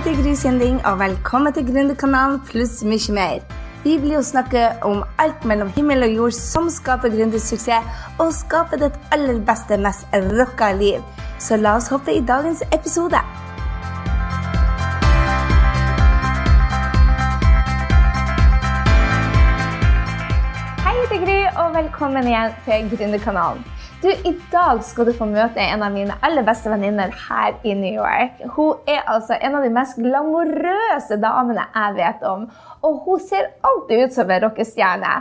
heter Gry Sinding, og velkommen til Gründerkanalen pluss mye mer. Vi blir jo snakke om alt mellom himmel og jord som skaper gründersuksess, og skaper ditt aller beste, mest rocka liv. Så la oss hoppe i dagens episode. Hei, jeg heter Gry, og velkommen igjen til Gründerkanalen. Du, I dag skal du få møte en av mine aller beste venninner her i New York. Hun er altså en av de mest glamorøse damene jeg vet om. Og hun ser alltid ut som en rockestjerne.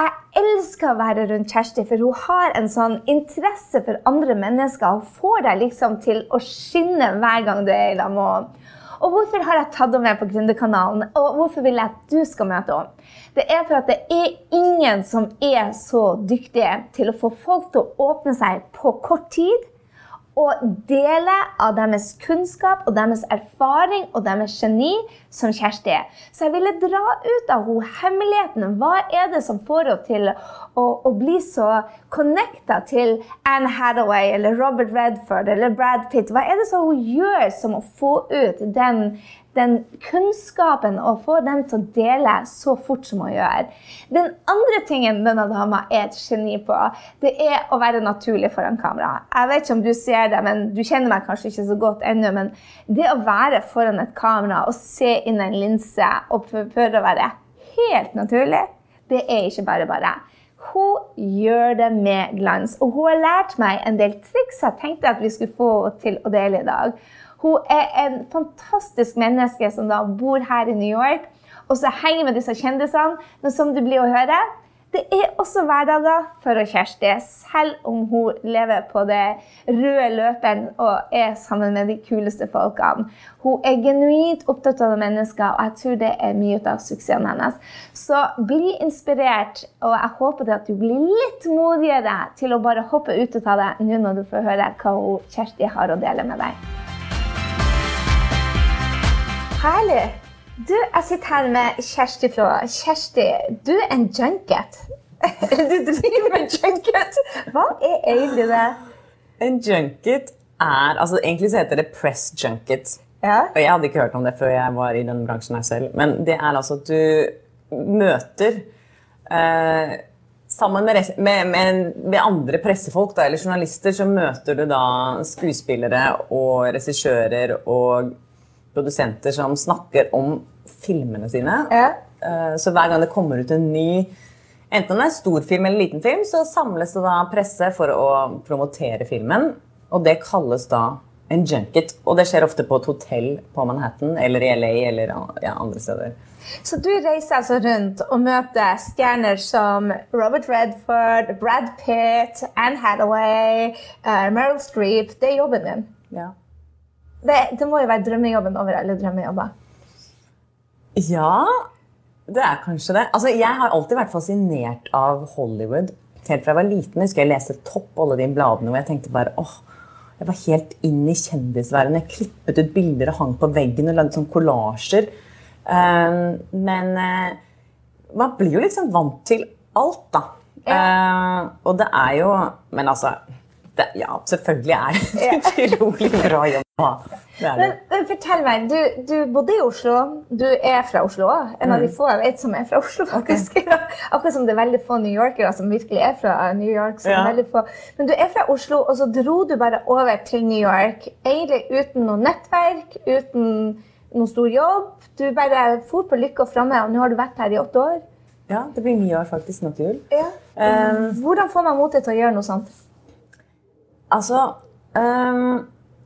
Jeg elsker å være rundt Kjersti, for hun har en sånn interesse for andre mennesker. Hun får deg liksom til å skinne hver gang du er i lag med henne. Og hvorfor har jeg tatt henne med på Gründerkanalen, og hvorfor vil jeg at du skal møte henne? Det er for at det er ingen som er så dyktige til å få folk til å åpne seg på kort tid og dele av deres kunnskap og deres erfaring og deres geni som Kjersti er. Så jeg ville dra ut av henne hemmeligheten. Hva er det som får henne til å, å bli så connecta til Anne Hathaway eller Robert Redford eller Brad Pitt? Hva er det som hun gjør som å få ut den den kunnskapen og få dem til å dele så fort som hun gjør. Den andre tingen denne dama er et geni på, det er å være naturlig foran kamera. Jeg vet ikke om du ser det, men du kjenner meg kanskje ikke så godt ennå, men det å være foran et kamera og se inn en linse og prøve å være helt naturlig, det er ikke bare bare. Hun gjør det med glans, og hun har lært meg en del triks jeg tenkte at vi skulle få til å dele i dag. Hun er en fantastisk menneske som da bor her i New York, og så henger med disse kjendisene. Men som du blir å høre, det er også hverdager for Kjersti, selv om hun lever på det røde løperen og er sammen med de kuleste folkene. Hun er genuint opptatt av mennesker, og jeg tror det er mye av suksessen hennes. Så bli inspirert, og jeg håper at du blir litt modigere til å bare hoppe ut av det nå når du får høre hva Kjersti har å dele med deg. Herlig. Du, jeg sitter her med Kjersti fra Kjersti, du er en junket. Du driver med junket. Hva er egentlig det? En junket er altså Egentlig så heter det press junket. Ja. Og jeg hadde ikke hørt om det før jeg var i den bransjen her selv. Men det er altså at du møter eh, Sammen med, med, med, med, andre pressefolk da, eller journalister så møter du da skuespillere og regissører og produsenter som snakker om filmene sine. Ja. Eh, så hver gang det kommer ut en ny Enten det er stor film eller liten film, så samles det da presse for å promotere filmen. Og det kalles da en junket. Og det skjer ofte på et hotell på Manhattan eller i LA eller ja, andre steder. Så du reiser altså rundt og møter stjerner som Robert Redford, Brad Pitt, Anne Hathaway, uh, Meryl Streep. Det er jobben din. Ja. Det, det, må jo være drømmejobben over alle drømmejobber. Ja, det er kanskje det. Altså, jeg har alltid vært fascinert av Hollywood. Helt fra jeg var liten. Jeg husker jeg leste Topp, alle de bladene, og jeg tenkte bare åh, jeg var helt inn i kjendisverdenen. Jeg klippet ut bilder og hang på veggen og lagde sånn kollasjer. Um, men uh, man blir jo liksom vant til alt, da. Ja. Uh, og det er jo Men altså det, Ja, selvfølgelig er det en utrolig bra jobb. Men, men, fortell meg, du, du, bodde i Oslo. Du er fra Oslo òg. En av de mm. få jeg vet som er fra Oslo. faktisk. Okay. Akkurat som det er veldig få newyorkere som virkelig er fra New York. Ja. Men du er fra Oslo, og så dro du bare over til New York. Egentlig uten noe nettverk, uten noen stor jobb. Du bare for på lykke og framme, og nå har du vært her i åtte år. Ja, det blir ni år faktisk nå til jul. Ja. Um, Hvordan får man motet til å gjøre noe sånt? Altså um,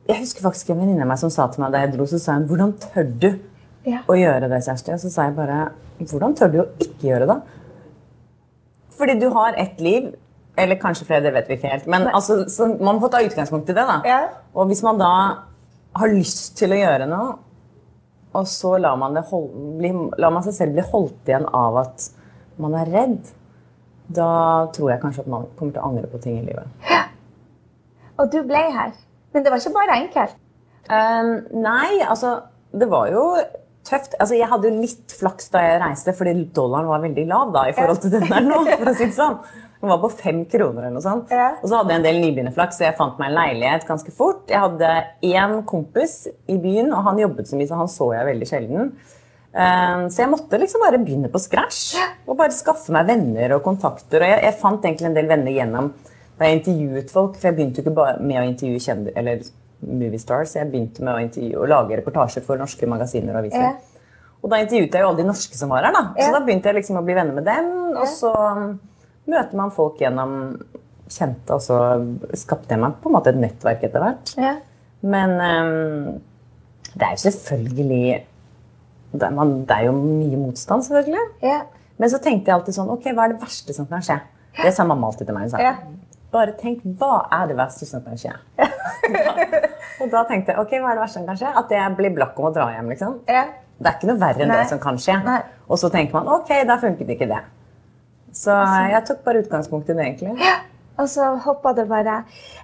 Jeg husker faktisk en venninne av meg som sa til meg da jeg dro, så sa hun 'Hvordan tør du ja. å gjøre det, Kjersti?' Og så sa jeg bare 'Hvordan tør du å ikke gjøre det?' Fordi du har ett liv. Eller kanskje flere, det vet vi ikke helt. Men altså, man får ta utgangspunkt i det. da. Ja. Og hvis man da har lyst til å gjøre noe, og så lar man, hold, bli, lar man seg selv bli holdt igjen av at man er redd, da tror jeg kanskje at man kommer til å angre på ting i livet. Og du ble her. Men det var ikke bare enkelt? Um, nei, altså Det var jo tøft. Altså, jeg hadde jo litt flaks da jeg reiste, fordi dollaren var veldig lav da, i forhold til den der nå. for å si det sånn. Den var på fem kroner eller noe sånt. Ja. Og så hadde jeg en del nybegynnerflaks, så jeg fant meg en leilighet ganske fort. Jeg hadde én kompis i byen, og han jobbet så mye, så han så jeg veldig sjelden. Eh, Så jeg måtte liksom bare begynne på scratch og bare skaffe meg venner og kontakter. Og jeg, jeg fant egentlig en del venner gjennom da jeg intervjuet folk. For jeg begynte jo ikke bare med å intervjue kjendis, eller movie stars, jeg begynte med å, intervjue, og lage reportasjer for norske magasiner og aviser. Ja. Og da intervjuet jeg jo alle de norske som var her. da. Ja. Så da begynte jeg liksom å bli venner med dem. Og så um, møter man folk gjennom kjente, og så skapte jeg meg på en måte et nettverk etter hvert. Ja. Men um, det er jo selvfølgelig det er, man, det er jo mye motstand, selvfølgelig. Ja. Men så tenkte jeg alltid sånn Ok, hva er det verste som kan skje? Det sa mamma alltid til meg. Hun sa, Ja. Bare tenk hva er det verste som kan skje? og da tenkte jeg ok, hva er det verste som kan skje? At jeg blir blakk om å dra hjem. liksom. Ja. Det er ikke noe verre enn Nei. det som kan skje. Nei. Og så tenker man ok, da funket ikke det. Så jeg tok bare utgangspunkt i det, egentlig. Og så hoppa det bare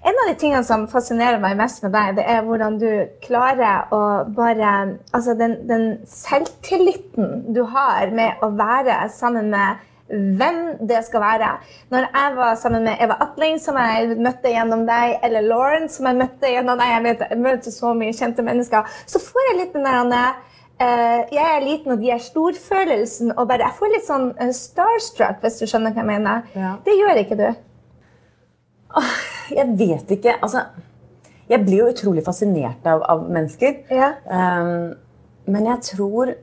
En av de tingene som fascinerer meg mest med deg, det er hvordan du klarer å bare Altså den, den selvtilliten du har med å være sammen med hvem det skal være. Når jeg var sammen med Eva Atling, som jeg møtte gjennom deg, eller Lauren, som jeg møtte gjennom deg, jeg, vet, jeg møter så mye kjente mennesker, så får jeg litt den der Uh, jeg er liten, og de er storfølelsen. og bare, Jeg får litt sånn uh, starstruck, hvis du skjønner hva jeg mener. Ja. Det gjør ikke du. Jeg vet ikke. Altså, jeg blir jo utrolig fascinert av, av mennesker. Ja. Um, men jeg tror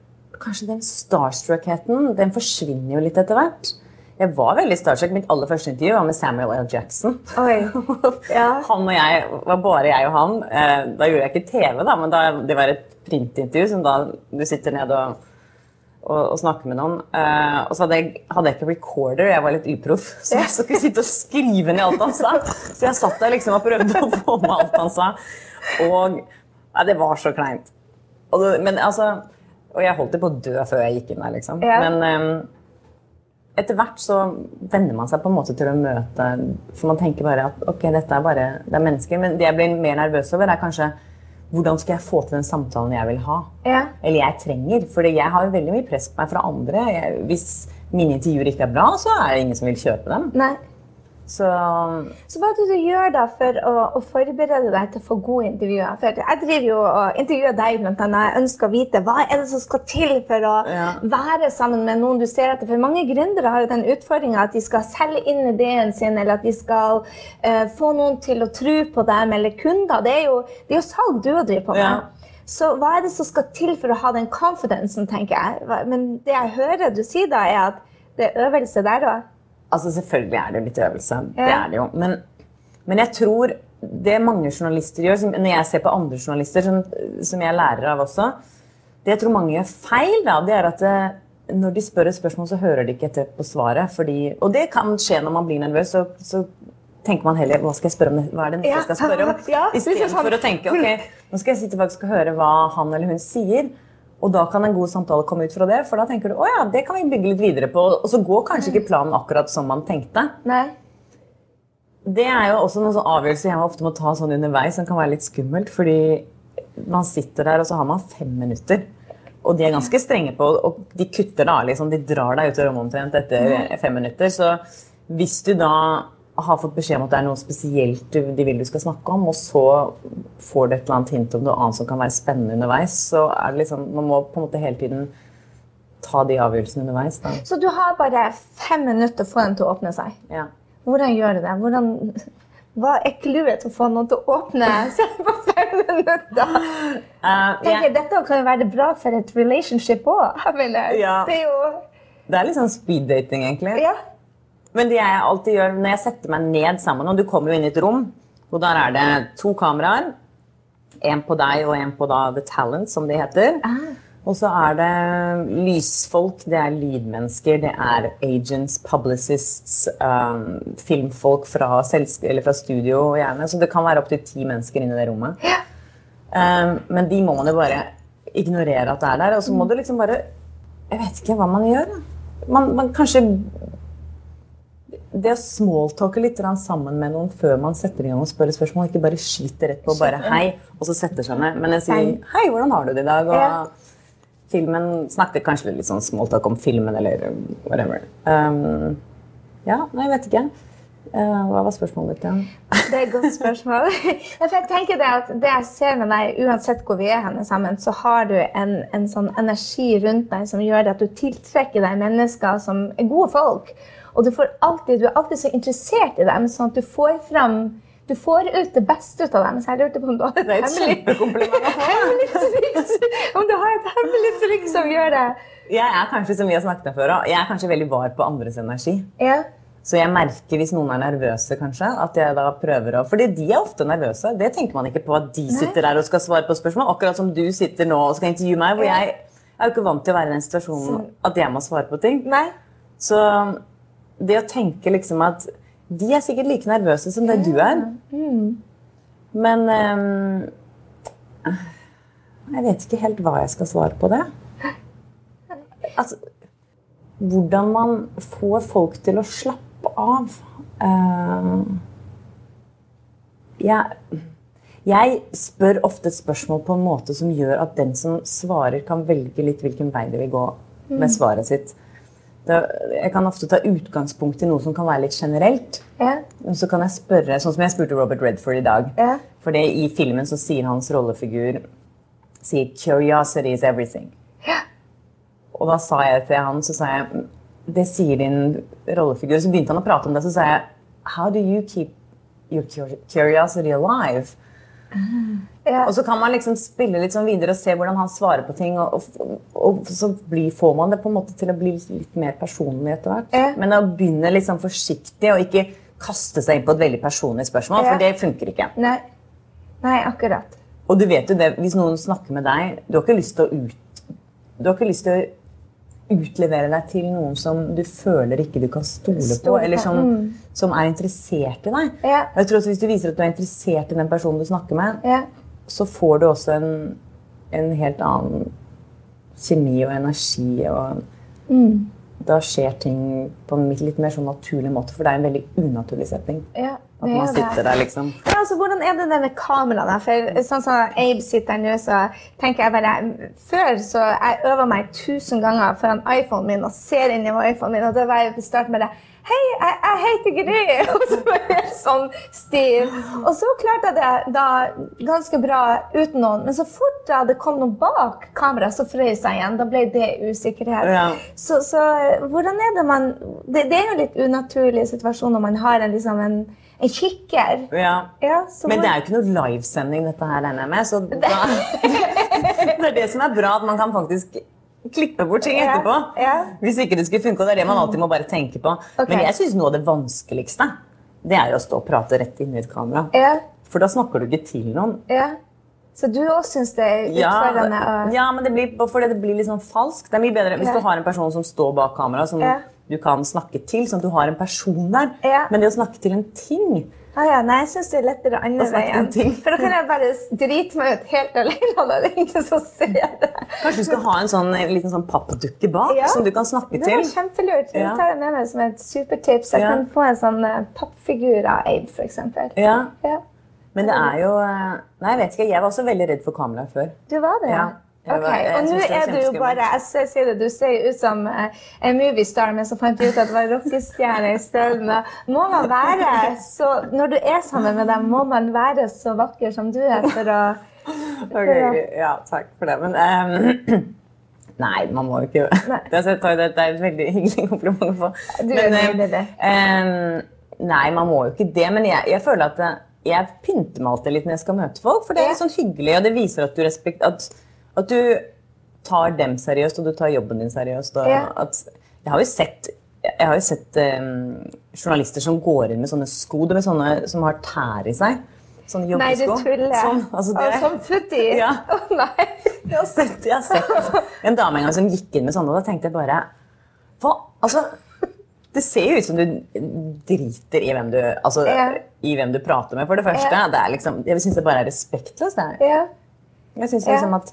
kanskje den starstruckheten den forsvinner jo litt etter hvert. Jeg var veldig starstruck. Mitt aller første intervju var med Samuel L. Jackson. Ja. Han og jeg var bare jeg og han. Eh, Da gjorde jeg ikke TV, da, men da, det var et printintervju som da du sitter ned og, og, og snakker med noen. Uh, og så hadde jeg, hadde jeg ikke recorder, jeg var litt uproff, så jeg skulle sitte og skrive ned alt han sa. Så jeg satt der liksom og prøvde å få med alt han sa. Og nei, det var så kleint. Og, men altså, og jeg holdt det på å dø før jeg gikk inn der, liksom. Ja. Men um, etter hvert så venner man seg på en måte til å møte For man tenker bare at ok, dette er bare det er mennesker. Men det jeg blir mer nervøs over, er kanskje hvordan skal jeg få til den samtalen jeg vil ha? Ja. Eller jeg trenger. For jeg har jo veldig mye press på meg fra andre. Jeg, hvis mine intervjuer ikke er bra, så er det ingen som vil kjøpe dem. Nei. Så Så hva er det du gjør da for å, å forberede deg til å få gode intervjuer? For jeg driver jo og intervjuer deg, blant annet. Jeg ønsker å vite hva er det som skal til for å Ja. være sammen med noen du ser etter. For mange gründere har jo den utfordringa at de skal selge inn ideen sin, eller at de skal uh, få noen til å tro på dem, eller kunder. Det er jo, det er jo salg du driver på med. Ja. Så hva er det som skal til for å ha den confidencen, tenker jeg. Men det jeg hører du si da, er at det er øvelse der òg. Altså Selvfølgelig er det jo litt øvelse. Det er det jo. Men, men jeg tror det mange journalister gjør, som, når jeg ser på andre journalister, som, som jeg lærer av også Det jeg tror mange gjør feil, da, det er at det, når de spør et spørsmål, så hører de ikke etter på svaret. Fordi, og det kan skje når man blir nervøs. Så, så tenker man heller hva skal jeg spørre om, hva er det neste jeg skal spørre om? Ja, er sånn- Istedenfor å tenke ok, nå skal jeg sitte faktisk og høre hva han eller hun sier. Og da kan en god samtale komme ut fra det, for da tenker du å ja, det kan vi bygge litt videre på. Og så går kanskje ikke planen akkurat som man tenkte. Nei. Det er jo også noen sånn avgjørelser jeg ofte må ta sånn underveis, som kan være litt skummelt. Fordi man sitter der, og så har man fem minutter. Og de er ganske strenge på Og de kutter da, liksom, de drar deg ut av rommet omtrent etter fem minutter. Så hvis du da har fått beskjed om at det er noe spesielt de vil du skal snakke om, og så får du et eller annet hint om noe annet som kan være spennende underveis, så er det liksom Man må på en måte hele tiden ta de avgjørelsene underveis. Da. Så du har bare fem minutter for den til å åpne seg. Ja. Hvordan gjør du det? Hvordan, hva er clouet til å få noen til å åpne seg på fem minutter? Uh, Tenker, jeg, Dette kan jo være bra for et relationship òg. Ja. Det er jo det er litt sånn speed-dating, egentlig. Ja. Men det jeg alltid gjør når jeg setter meg ned sammen Og du kommer jo inn i et rom, og der er det to kameraer. En på deg og en på da The Talent, som det heter. Og så er det lysfolk, det er lydmennesker, det er agents, publicists, um, filmfolk fra, fra studio, gjerne. Så det kan være opptil ti mennesker inni det rommet. Um, men de må man jo bare ignorere at det er der. Og så må du liksom bare Jeg vet ikke hva man gjør. Man, man kanskje det å smalltalke litt sammen med noen før man setter i gang og spør spørsmål, ikke bare skyter rett på bare hei, og så setter seg ned. Men jeg sier hei, hvordan har du det i dag? Og filmen snakker kanskje litt sånn smalltalk om filmen eller whatever. Um, ja, nei, jeg vet ikke. Uh, hva var spørsmålet ditt igjen? Det er et godt spørsmål. Jeg tenker det at det jeg ser med deg, uansett hvor vi er henne sammen, så har du en, en sånn energi rundt deg som gjør at du tiltrekker deg mennesker som er gode folk. Og du, alltid, du er alltid så interessert i dem, sånn at du får fram du får ut det beste ut av dem. Så jeg lurte på om du har et, hemmelig triks. Om du har et hemmelig triks som gjør det. Jeg er kanskje som vi har snakket om før, jeg er kanskje veldig var på andres energi. Ja. Så jeg merker hvis noen er nervøse, kanskje, at jeg da prøver å Fordi de er ofte nervøse. Det tenker man ikke på at de sitter der og skal svare på spørsmål. Akkurat som du sitter nå og skal intervjue meg. hvor jeg er jo ikke vant til å være i den situasjonen at jeg må svare på ting. Nei. Så det å tenke liksom at de er sikkert like nervøse som det du er. Mm. Men um, Jeg vet ikke helt hva jeg skal svare på det. Altså, hvordan man får folk til å slappe av. Uh, jeg, jeg, spør ofte et spørsmål på en måte som gjør at den som svarer, kan velge litt hvilken vei det vil gå med mm. svaret sitt. Jeg kan ofte ta utgangspunkt i noe som kan være litt generelt. Ja. Så kan jeg spørre, Sånn som jeg spurte Robert Redford i dag. Ja. For I filmen så sier hans rollefigur sier 'Curiosity is everything'. Ja. Og da sa jeg til han så sa jeg, det sier din rollefigur. Så begynte han å prate om det, så sa jeg How do you keep your curiosity alive? Ja. Og så kan man liksom spille litt sånn videre og se hvordan han svarer på ting. Og, og, og så blir, får man det på en måte til å bli litt mer personlig etter hvert. Ja. Men å begynne litt sånn forsiktig og ikke kaste seg inn på et veldig personlig spørsmål, Ja. for det funker ikke. Nei. Nei, akkurat. Og du vet jo det, hvis noen snakker med deg Du har ikke lyst til å ut... Du har ikke lyst til å utlevere deg til noen som du føler ikke du kan stole på, Stole på, eller som, mm. som er interessert i deg. Ja. Jeg tror også Hvis du viser at du er interessert i den personen du snakker med, Ja. Så får du også en, en helt annen kjemi og energi. og Mm. Da skjer ting på en litt mer sånn naturlig måte, for det er en veldig unaturlig setting. ja. At man er det. sitter der, liksom. Ja, altså, hvordan er det det med kamera? da? For sånn som Abe sitter her nå, så tenker jeg bare Før så jeg øver meg tusen ganger foran iPhonen min og ser inn i iPhonen min, og da var jeg på start med det Hei, jeg, jeg heter Gry! Og så var jeg sånn stiv. Og så klarte jeg det da ganske bra uten noen. Men så fort det kom noen bak kamera, så frøs jeg igjen. Da ble det usikkerhet. Ja. Så, så hvordan er det man Det, det er jo litt unaturlig situasjon når man har en, liksom en, en kikker. Ja. Ja, så Men det er jo ikke noe livesending, dette her, regner jeg med. Så da, det er det som er bra, at man kan faktisk klippe bort ting etterpå. ja. Hvis ikke det skulle funke. Og det er det man alltid må bare tenke på. Okay. Men jeg syns noe av det vanskeligste det er jo å stå og prate rett inn i et kamera. Ja, For da snakker du ikke til noen. ja. Så du òg syns det er utfordrende? Og... ja, men det blir, fordi det blir litt sånn falskt. Det er mye bedre hvis Ja. du har en person som står bak kamera, som Ja. du kan snakke til. Sånn at du har en person der. Ja. Men det å snakke til en ting Ah, ja, nei, jeg syns det er lettere andre veien. For da kan jeg bare drite meg ut helt alene. Det er ingen som ser det. Kanskje du skal ha en, sånn, en liten sånn pappdukke bak Ja. som du kan snakke til? Det var kjempelurt. Det Ja. tar jeg med meg som et supertips. Jeg kan få en sånn eh, pappfigur av Abe, f.eks. Ja. Ja. Men det er jo eh, Nei, jeg vet ikke. Jeg var også veldig redd for kamera før. Du var det? Ja. Jeg Ok, Og nå er du jo bare jeg sier det, Du ser ut som eh, en moviestar, men så fant du ut at det var rockestjerne i stedet. Må man være så Når du er sammen med dem, må man være så vakker som du er for å Ok, ja, takk for det. Men um, Nei, man må jo ikke det, det er et veldig hyggelig kompliment å få. Men, det. ehm, nei, man må jo ikke det. Men jeg, jeg føler at eh, jeg pynter meg alltid litt når jeg skal møte folk. For det er litt sånn hyggelig, og det viser at du, respekt, at, du tar dem seriøst, og du tar jobben din seriøst. Ja. at, jeg har jo sett, har jo sett um, journalister som går inn med sånne sko med sånne, som har tær i seg. Sånne Nei, du tuller. Sånn, altså det, Og som futti? Ja. Å, nei. jeg har sett, jeg har sett en dame en gang som gikk inn med sånne, og da tenkte jeg bare Hva? Altså, det ser jo ut som du driter i hvem du, altså, Ja. i hvem du prater med, for det første. Ja. Det er liksom, jeg syns det bare er respektløst. Ja. Jeg synes Ja. liksom at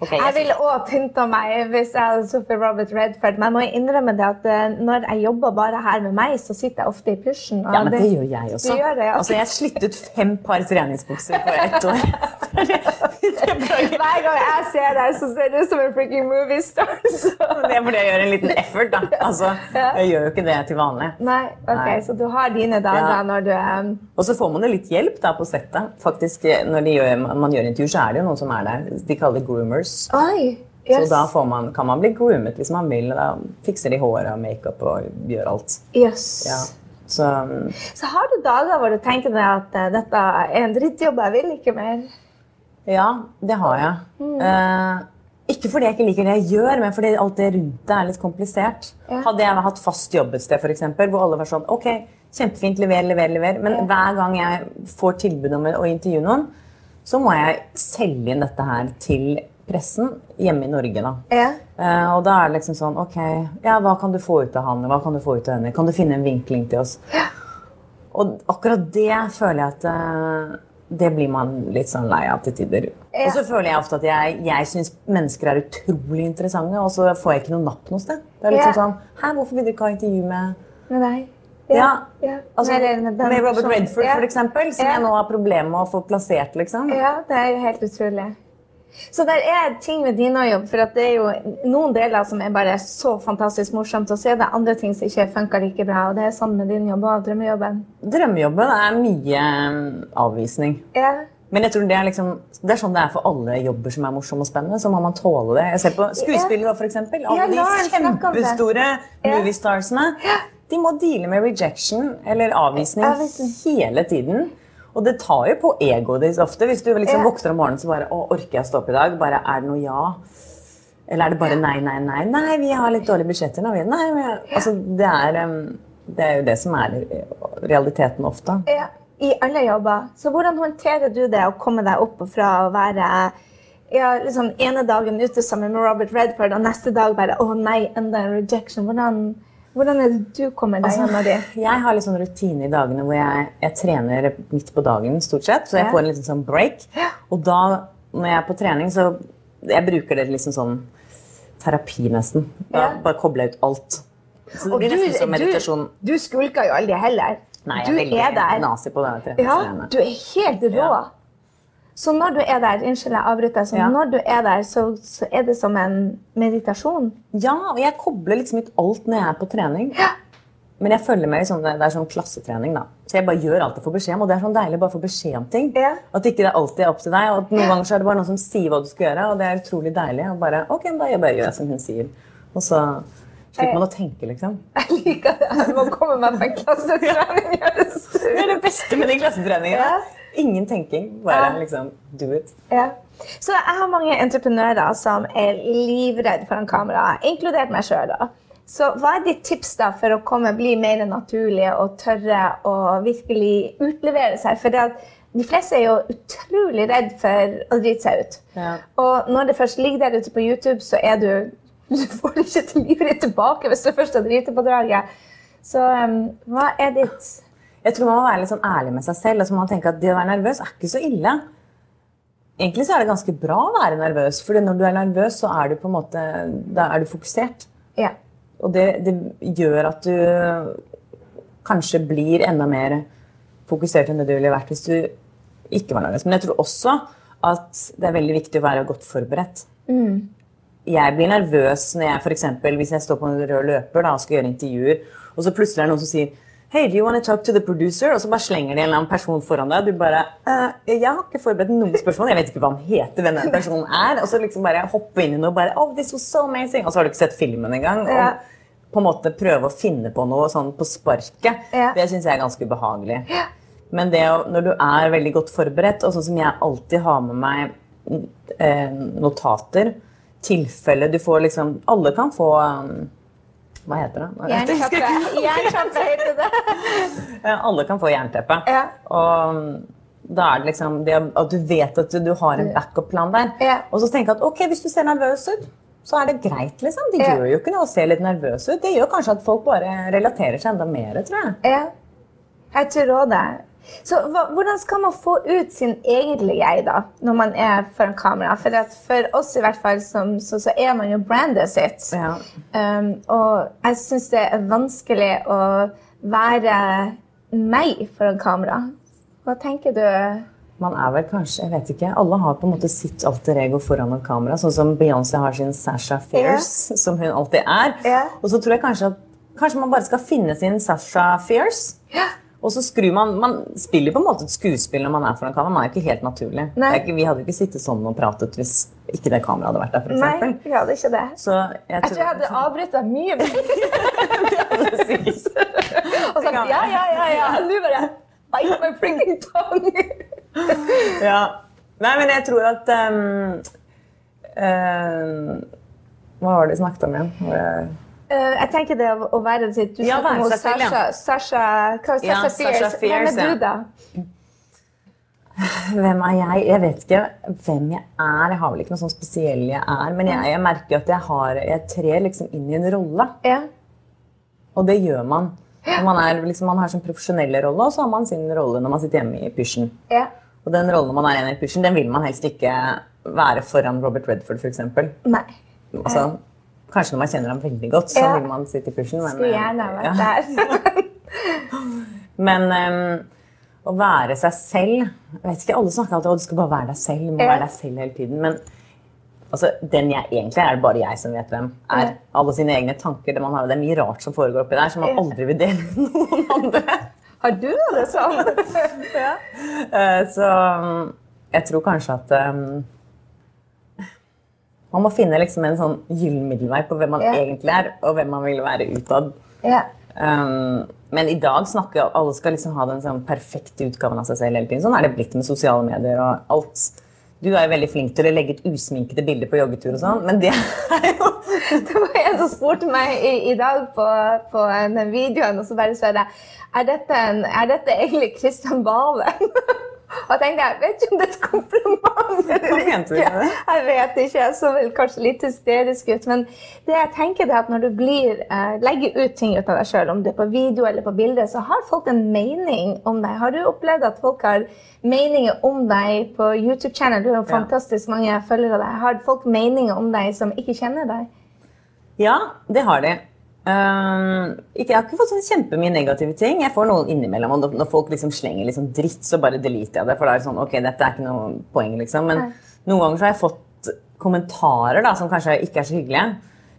Ok, Jeg ville òg pynta meg hvis jeg hadde truffet Robert Redford. Men jeg må innrømme det at eh, når jeg jobber bare her med meg, så sitter jeg ofte i pysjen. ja, men det gjør jeg også. Gjør det, ja. Altså, jeg slitt ut fem par treningsbukser på ett år. Hver gang jeg ser deg, så ser du ut som en freaking movie star. Så. Det er fordi jeg gjør en liten effort, da. Altså, jeg gjør jo ikke det til vanlig. Nei, ok, Nei. Så du har dine dager Ja. når du um, Og så får man jo litt hjelp da på settet. Faktisk, Når de gjør, man gjør intervju, så er det jo noen som er der. De kaller det groomers. Oi! Så da får man, kan man bli groomet hvis man vil. Da fikser de håret og makeup og gjør alt. yes. Ja. Så um, Så har du dager hvor du tenker deg at uh, dette er en drittjobb, jeg vil ikke mer? ja, det har jeg. Eh, ikke fordi jeg ikke liker det jeg gjør, men fordi alt det rundt det er litt komplisert. Ja. Hadde jeg hatt fast jobb et sted, f.eks., hvor alle var sånn Ok, kjempefint, lever, lever, lever. Men hver gang jeg får tilbud om å intervjue noen, så må jeg selge inn dette her til pressen hjemme i Norge. da. Ja. Eh, og da er det liksom sånn Ok, ja, hva kan du få ut av han? Hva kan du få ut av henne? Kan du finne en vinkling til oss? Og akkurat det føler jeg at eh, det blir man litt sånn lei av til tider. Ja. Og så føler jeg ofte at jeg, jeg syns mennesker er utrolig interessante, og så får jeg ikke noe napp noe sted. Det er litt Ja. sånn Hæ, hvorfor vil du ikke ha intervju med Med deg? Ja. ja. Altså, med, Robert. Redford, ja. for eksempel, som Ja. jeg nå har problemer med å få plassert, liksom. Ja, det er jo helt utrolig. Så det er ting med din jobb, for det er jo noen deler som er bare så fantastisk morsomt, å se. Det er andre ting som ikke funker like bra. Og det er sånn med din jobb og drømmejobben. Drømmejobben er mye eh, avvisning. Ja. Men jeg tror det er, liksom, det er sånn det er for alle jobber som er morsomme og spennende. Så må man tåle det. Jeg ser på skuespillere, eksempel. Alle de kjempestore moviestarsene. De må deale med rejection eller Avvisning. hele tiden. Og det tar jo på egoet ditt ofte. Hvis du liksom våkner om morgenen så bare Å, orker jeg å stå opp i dag? Bare, Er det noe ja? Eller er det bare nei, nei, nei? Nei, vi har litt dårlige budsjetter nå. vi- Nei, men, altså, det, er, det er jo det som er realiteten ofte. ja. I alle jobber. Så hvordan håndterer du det å komme deg opp fra å være ja, liksom ene dagen ute sammen med Robert Redford, og neste dag bare å nei, enda en rejection. Hvordan, hvordan er det du kommer deg gjennom det? Jeg har litt sånn rutine i dagene hvor jeg, jeg trener midt på dagen, stort sett. Så jeg får en liten sånn break. Og da, når jeg er på trening, så jeg bruker det liksom sånn terapi, nesten. Ja. Bare koble ut alt. Så det blir nesten som meditasjon. Du, du skulker jo aldri heller. Nei, jeg du er veldig er nazi på det. Ja, du er helt rå. Ja. Så når du er der, unnskyld jeg avbryter, så Ja. når du er der, så, så er det som en meditasjon. Ja, og jeg kobler liksom ut alt når jeg er på trening. Men jeg følger med i sånn, det er sånn klassetrening. da. Så jeg bare gjør alt jeg får beskjed om. Og det er sånn deilig bare å få beskjed om ting. Ja. At ikke det alltid er opp til deg. Og at noen ganger så er det bare noen som sier hva du skal gjøre, og det er utrolig deilig. Og bare, ok, da jeg bare gjør jeg som hun sier. Og så slipper man å tenke, liksom. Jeg liker det. Jeg må komme meg på en klassetrening. Det er det beste med de klassetreningene. Ja. Ingen tenking, bare Ja. liksom do it. Ja. Så jeg har mange entreprenører som er livredde foran kamera, inkludert meg sjøl. Så hva er ditt tips da for å komme, bli mer naturlig og tørre å virkelig utlevere seg? For de fleste er jo utrolig redd for å drite seg ut. Ja. Og når det først ligger der ute på YouTube, så er du Du får det ikke til livet ditt tilbake hvis du først har driti på draget. Så um, hva er ditt Jeg tror man må være litt sånn ærlig med seg selv. Altså man tenker at Det å være nervøs er ikke så ille. Egentlig så er det ganske bra å være nervøs, for når du er nervøs, så er du på en måte, da er du fokusert. Ja. Og det, det gjør at du kanskje blir enda mer fokusert enn det du ville vært hvis du ikke var nervøs. Men jeg tror også at det er veldig viktig å være godt forberedt. Jeg blir nervøs når jeg, for eksempel, hvis jeg står på en rød løper da, og skal gjøre intervjuer, og så plutselig er det noen som sier Hey, do you want to talk to the producer? Og så bare slenger de en eller annen person foran deg. Du bare uh, Jeg har ikke forberedt noen spørsmål. Jeg vet ikke hva han heter, hvem den personen er. Og så liksom bare hoppe inn i noe og bare Oh, this was so amazing. Og så har du ikke sett filmen engang. Ja. Og på en måte prøve å finne på noe sånn på sparket. Ja. Det syns jeg er ganske ubehagelig. Men det å, når du er veldig godt forberedt, og sånn som jeg alltid har med meg eh, notater tilfelle du får liksom Alle kan få um, Hva heter det? Jernteppe. Jernkjappe heter det. Alle kan få jernteppe. Ja. Og um, da er det liksom det at du vet at du, har en backup-plan der. Ja. Og så tenke at ok, hvis du ser nervøs ut, så er det greit. liksom. Det gjør jo ikke noe å se litt nervøs ut. Det gjør kanskje at folk bare relaterer seg enda mer, tror jeg. Ja, jeg tror også det. Så hva, hvordan skal man få ut sin egentlige jeg da, når man er foran kamera? For, for oss i hvert fall, som, så, så er man jo brandet sitt. Ja. Um, og jeg syns det er vanskelig å være meg foran kamera. Hva tenker du? man er vel kanskje Jeg vet ikke. Alle har på en måte sitt alter ego foran et kamera. Sånn som Beyoncé har sin Sasha Fierce, som hun alltid er. Ja. Og så tror jeg kanskje at kanskje man bare skal finne sin Sasha Fierce. Og så skrur man Man spiller på en måte et skuespill når man er foran kamera. Man er jo ikke helt naturlig. Ikke, vi hadde jo ikke sittet sånn og pratet hvis ikke det kameraet hadde vært der. For Nei, vi hadde ikke det. Så jeg Jeg tror jeg hadde avbrutt deg mye mer. Og sagt ja, ja, ja, ja. Nå bare bite my freaking tongue. Ja. Nei, men jeg tror at um, uh, Hva var det vi snakket om igjen? Eh, jeg tenker det å være sitt Du Ja, snakker om. Sasha, Sasha, hva Ja, Sasha Fierce? Hvem er du, da? Hvem er jeg? Jeg vet ikke hvem jeg er. Jeg har vel ikke noe sånn spesiell jeg er. Men jeg, jeg merker at jeg, har, jeg trer liksom inn i en rolle. Ja. Og det gjør man. Og Man, er, liksom, man har sin profesjonelle rolle, og så har man sin rolle når man sitter hjemme i pysjen. ja. Og den rollen man er inne i pysjen, den vil man helst ikke være foran Robert Redford, f.eks. Altså, kanskje når man kjenner ham veldig godt, så Ja. vil man sitte i pushen. Men, Skulle gjerne vært der. men um, å være seg selv jeg vet ikke, Alle snakker alltid om at du skal bare være deg selv. Må Ja. være deg selv hele tiden. Men altså, den jeg egentlig er, det bare jeg som vet hvem. Er alle sine egne tanker. Det, man har, det er mye rart som foregår oppi der, som man aldri vil dele med noen andre. Har du det sånn? ja. Eh, Så jeg tror kanskje at um, man må finne liksom en sånn gyllen middelvei på hvem man yeah. egentlig er, og hvem man vil være utad. Yeah. Um, men i dag snakker alle skal liksom ha den sånn perfekte utgaven av seg selv hele tiden. Sånn er det blitt med sosiale medier og alt. Du er jo veldig flink til å legge ut usminkede bilder på joggetur og sånn, men det er jo Det var en som spurte meg i, i dag på, på den videoen, og så bare spør jeg er dette, en, er dette egentlig Kristian Valen? og tenkte jeg vet ikke om det er et kompliment eller det? Jeg vet ikke, jeg så vel kanskje litt hysterisk ut. Men det jeg tenker er at når du blir, eh, legger ut ting av deg sjøl, om det er på video eller på bilde, så har folk en mening om deg. Har du opplevd at folk har meninger om deg på YouTube-channel? Du har jo fantastisk mange følgere deg. Har folk meninger om deg som ikke kjenner deg? Ja, det har de. Um, ikke, jeg har ikke fått sånn kjempemye negative ting. Jeg får noen innimellom. Og når folk liksom slenger liksom dritt, så bare delete jeg det. For da er det sånn, ok, dette er ikke noe poeng, liksom. Men Nei. noen ganger så har jeg fått kommentarer da, som kanskje ikke er så hyggelige.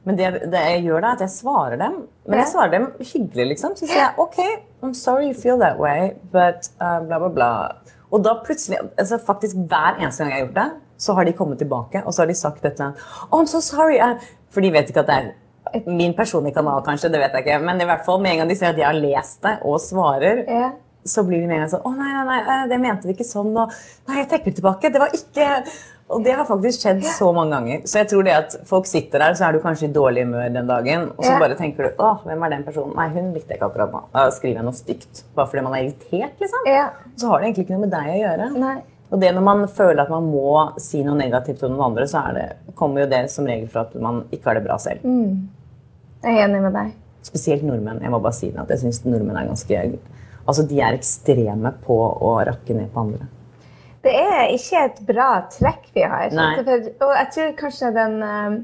Men det, det jeg gjør da, er at jeg svarer dem. Men jeg svarer dem hyggelig, liksom. Så sier jeg ok, I'm sorry you feel that way, but uh, bla, bla, bla. Og da plutselig, altså faktisk hver eneste gang jeg har gjort det, så har de kommet tilbake og så har de sagt dette. Oh, I'm so sorry. uh,» For de vet ikke at det er min personlige kanal, kanskje. det vet jeg ikke. Men i hvert fall med en gang de ser at jeg har lest det og svarer, Ja. så blir de med en gang sånn Å, nei, nei, nei, eh, det mente vi ikke sånn. Og nei, jeg trekker tilbake. Det var ikke Og det har faktisk skjedd så mange ganger. Så jeg tror det at folk sitter der, så er du kanskje i dårlig humør den dagen, og så bare tenker du Å, hvem er den personen? Nei, hun likte jeg ikke akkurat nå. Da skriver jeg noe stygt. Bare fordi man er irritert, liksom. Ja. Så har det egentlig ikke noe med deg å gjøre. Nei. Og det når man føler at man må si noe negativt om noen andre, så det, kommer jo det som regel fra at man ikke har det bra selv. Jeg er enig med deg. Spesielt nordmenn. Jeg må bare si det, at jeg synes nordmenn er ganske Altså, De er ekstreme på å rakke ned på andre. Det er ikke et bra trekk vi har. Og jeg tror kanskje den eh,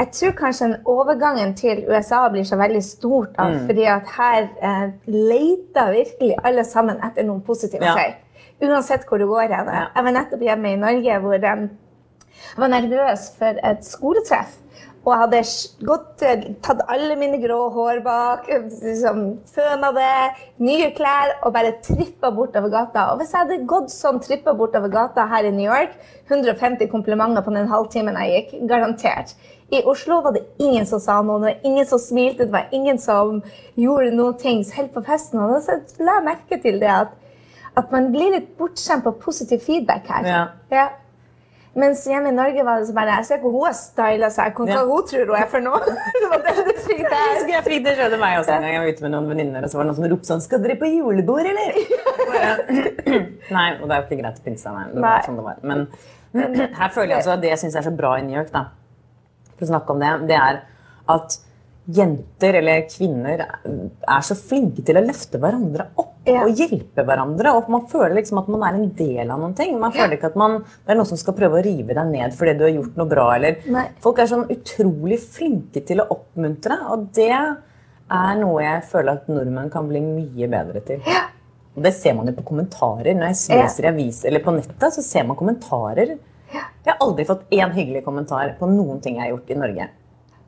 jeg tror kanskje den overgangen til USA blir så veldig stort av, Mm. fordi at her eh, leter virkelig alle sammen etter noen positive Ja. å. Uansett hvor du går hen. Ja. Jeg var nettopp hjemme i Norge hvor jeg var nervøs for et skoletreff. Og jeg hadde gått, eh, tatt alle mine grå hår bak, eh, liksom, føna det, nye klær og bare trippa bortover gata. Og hvis jeg hadde gått sånn trippa bortover gata her i New York, 150 komplimenter på den halvtimen jeg gikk, garantert. I Oslo var det ingen som sa noe, det var ingen som smilte, det var ingen som gjorde noen ting. Selv på festen. Og så la jeg merke til det at, at man blir litt bortskjemt på positiv feedback her. Ja. Ja. Mens hjemme i Norge var det så bare Jeg ser hvor hun har styla seg. Hva Ja. hun tror hun er for noe. det var det du fikk der. Jeg fikk det skjedde meg også en gang jeg var ute med noen venninner, og så var det noen som ropte sånn Skal dere på julebord, eller? Nei, og det er jo ikke greit å pynte seg, nei. Det Nei. var sånn det var. Men her føler jeg altså at det jeg syns er så bra i New York, da, for å snakke om det, det er at jenter eller kvinner er så flinke til å løfte hverandre opp Ja. og hjelpe hverandre. Og man føler liksom at man er en del av noen ting. Man føler ikke at man, det er noen som skal prøve å rive deg ned fordi du har gjort noe bra. Eller, Nei. folk er sånn utrolig flinke til å oppmuntre, og det er noe jeg føler at nordmenn kan bli mye bedre til. Og det ser man jo på kommentarer. Når jeg leser i avis eller på nettet, så ser man kommentarer. Jeg har aldri fått én hyggelig kommentar på noen ting jeg har gjort i Norge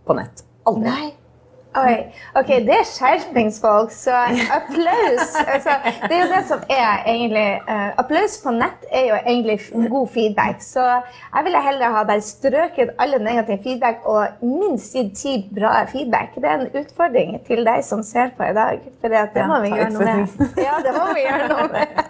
på nett. Aldri. Nei. Oi. Ok, det er skjerpingsfolk, så applaus. Altså, det er jo det som er egentlig uh, Applaus på nett er jo egentlig god feedback. Så jeg ville heller ha bare strøket alle negative feedback og minst gitt ti bra feedback. Det er en utfordring til deg som ser på i dag. For det, det Ja, må vi gjøre noe med. Ja, det må vi gjøre noe med.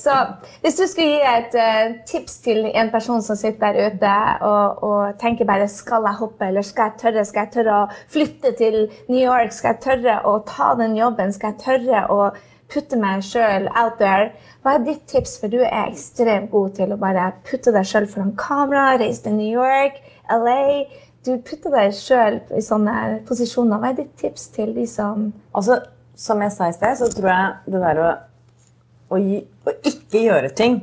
Så hvis du skulle gi et uh, tips til en person som sitter der ute og, og tenker bare skal jeg hoppe, eller skal jeg tørre, skal jeg tørre å flytte til New York, skal jeg tørre å ta den jobben, skal jeg tørre å putte meg sjøl out there. Hva er ditt tips, for du er ekstremt god til å bare putte deg sjøl foran kamera, reise til New York, LA. Du putter deg sjøl i sånne posisjoner. Hva er ditt tips til de som Altså, Som jeg sa i sted, så tror jeg det der å, å, ikke gjøre ting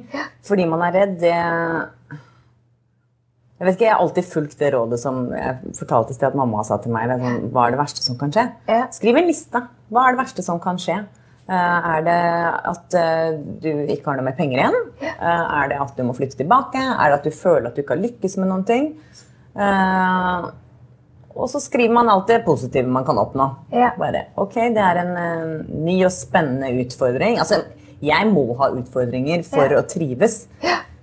fordi man er redd, det Jeg vet ikke, jeg har alltid fulgt det rådet som jeg fortalte i sted at mamma sa til meg. Det er sånn, hva er det verste som kan skje? Skriv en liste. Hva er det verste som kan skje? Eh, er det at eh, du ikke har noe mer penger igjen? Eh, er det at du må flytte tilbake? Er det at du føler at du ikke har lykkes med noen ting? Og så skriver man alt det positive man kan oppnå. Bare, ok, Det er en ny og spennende utfordring. Altså, jeg må ha utfordringer for å trives.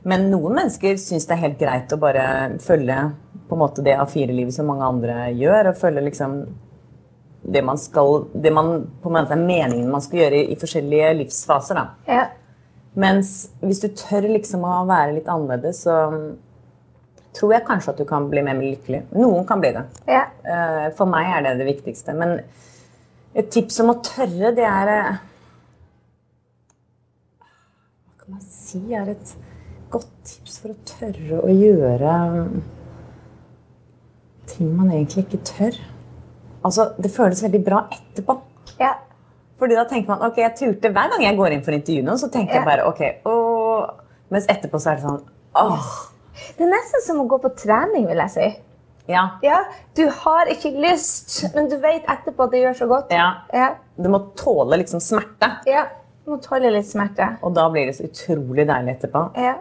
Men noen mennesker syns det er helt greit å bare følge på en måte det A4-livet som mange andre gjør. Og følge liksom det man skal Det man på en måte er meningen man skal gjøre i, i forskjellige livsfaser. da. Ja. Mens hvis du tør liksom å være litt annerledes, så tror jeg kanskje at du kan bli mer lykkelig. Noen kan bli det. ja. Eh, For meg er det det viktigste. Men et tips om å tørre, det er eh, Hva kan man si er et godt tips for å tørre å gjøre ting man egentlig ikke tør? Altså, Det føles veldig bra etterpå. ja. Fordi da tenker man ok, jeg turte hver gang jeg går inn for intervju nå, så tenker Ja. jeg bare ok, åh. Mens etterpå så er det sånn åh. Det er nesten som å gå på trening, vil jeg si. Ja. Ja, Du har ikke lyst, men du vet etterpå at det gjør så godt. ja. Ja, Du må tåle liksom smerte. ja. Du må tåle litt smerte. Og da blir det så utrolig deilig etterpå. Ja.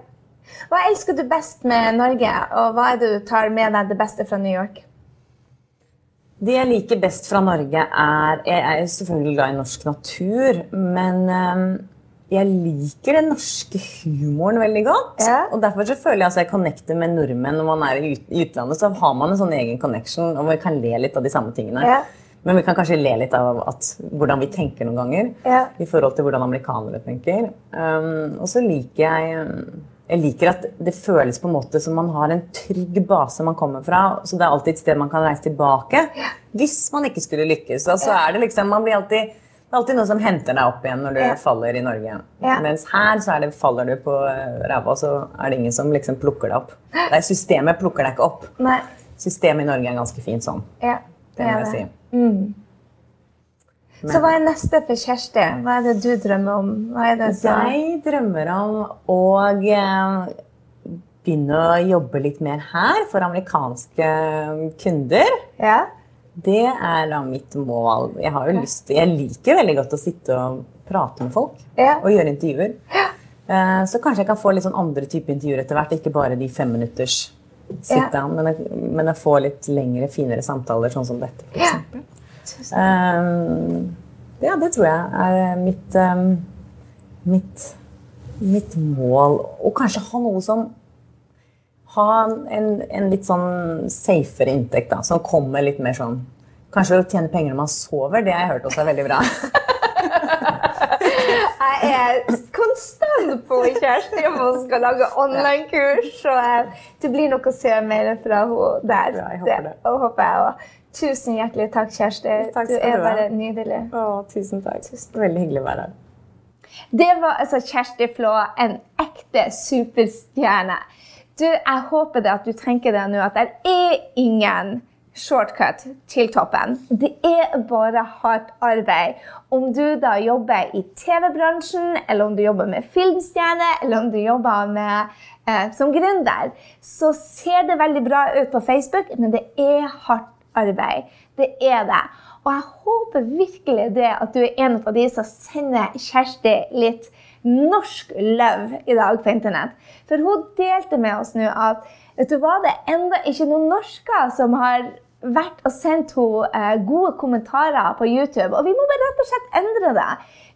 Hva elsker du best med Norge, og hva er det du tar med deg det beste fra New York? Det jeg liker best fra Norge, er Jeg er selvfølgelig glad i norsk natur, men eh, jeg liker den norske humoren veldig godt. Ja. Og derfor så føler jeg at jeg connecter med nordmenn når man er i utlandet. Så har man en sånn egen connection, og vi kan le litt av de samme tingene. Ja. Men vi kan kanskje le litt av at, hvordan vi tenker noen ganger. Ja. I forhold til hvordan amerikanere tenker. Um, og så liker jeg um, jeg liker at det føles på en måte som man har en trygg base man kommer fra. Så det er alltid et sted man kan reise tilbake hvis man ikke skulle lykkes. Altså så er det liksom, man blir alltid, det er alltid noe som henter deg opp igjen når du Ja. faller i Norge. Ja. Mens her så er det, faller du på eh, ræva, så er det ingen som liksom plukker deg opp. Det er Systemet plukker deg ikke opp. Nei. Systemet i Norge er ganske fint sånn. Ja, Det må jeg si. Så hva er neste for Kjersti? Hva er det du drømmer om? Jeg drømmer om å eh, begynne å jobbe litt mer her for amerikanske kunder. Ja? Det er da mitt mål. Jeg, har jo lyst, jeg liker veldig godt å sitte og prate med folk Ja. og gjøre intervjuer. Ja. Så kanskje jeg kan få litt sånn andre typer intervjuer etter hvert. Ikke bare de femminutters sit Ja. down, men, jeg- men jeg får litt lengre, finere samtaler, sånn som dette. For eksempel. Um, ja, det tror jeg er mitt, um, mitt, mitt mål. Og kanskje ha noe som Ha en, en litt sånn safere inntekt, da, som kommer litt mer sånn Kanskje å tjene penger når man sover, det har jeg hørt også er veldig bra. Jeg er konstant på kjæresten om hun skal lage online-kurs. Så eh, det blir nok å se mer fra henne der. Bra, jeg håper det. og håper jeg også. Tusen hjertelig takk, Kjersti. Takk du er bare nydelig. Å, tusen takk. Veldig hyggelig å være her. Det var altså Kjersti Flå, en ekte superstjerne. Du, jeg håper det at du tenker deg nå at det er ingen shortcut til toppen. Det er bare hardt arbeid. Om du da jobber i TV-bransjen, eller om du jobber med filmstjerne, eller om du jobber med, eh, som gründer, så ser det veldig bra ut på Facebook, men det er hardt arbeid. Det er det. Og jeg håper virkelig det at du er en av de som sender Kjersti litt norsk love i dag på internett. For hun delte med oss nå at vet du hva, det er enda ikke noen norsker som har vært og sendt henne eh, gode kommentarer på YouTube. Og vi må bare rett og slett endre det.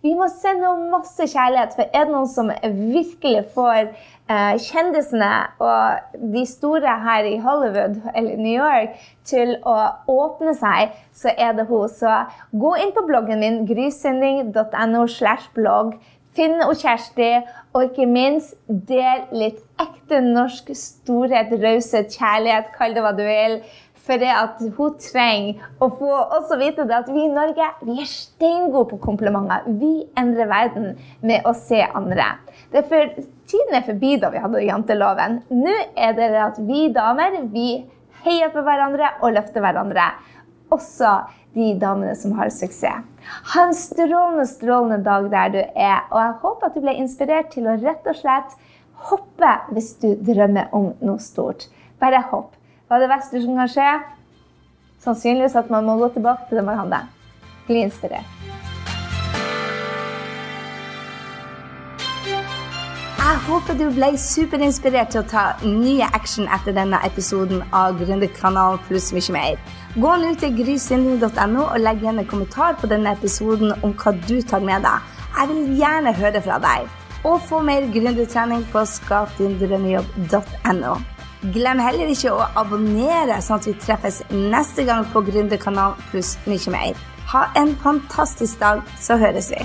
Vi må sende henne masse kjærlighet, for er det noen som virkelig får eh, kjendisene og de store her i Hollywood eller New York til å åpne seg, så er det hun. Så gå inn på bloggen min, grysynding.no blogg. Finn og Kjersti, og ikke minst del litt ekte norsk storhet, raushet, kjærlighet, kall det hva du vil. For det at hun trenger å få også vite det at vi i Norge vi er steingode på komplimenter. Vi endrer verden med å se andre. Det er for, tiden er forbi da vi hadde janteloven. Nå er det at vi damer vi heier på hverandre og løfter hverandre. Også de damene som har suksess. Ha en strålende, strålende dag der du er, og jeg håper at du ble inspirert til å rett og slett hoppe hvis du drømmer om noe stort. Bare hopp. Hva er det verste som kan skje? Sannsynligvis at man må gå tilbake til det man hadde. Bli inspirert. Jeg håper du ble superinspirert til å ta nye action etter denne episoden av Gründerkanalen pluss mye mer. Gå nå til grysynding.no og legg igjen en kommentar på denne episoden om hva du tar med deg. Jeg vil gjerne høre fra deg. Og få mer gründertrening på skapdindrømmejobb.no. Glem heller ikke å abonnere, sånn at vi treffes neste gang på Gründerkanalen pluss mye mer. Ha en fantastisk dag, så høres vi.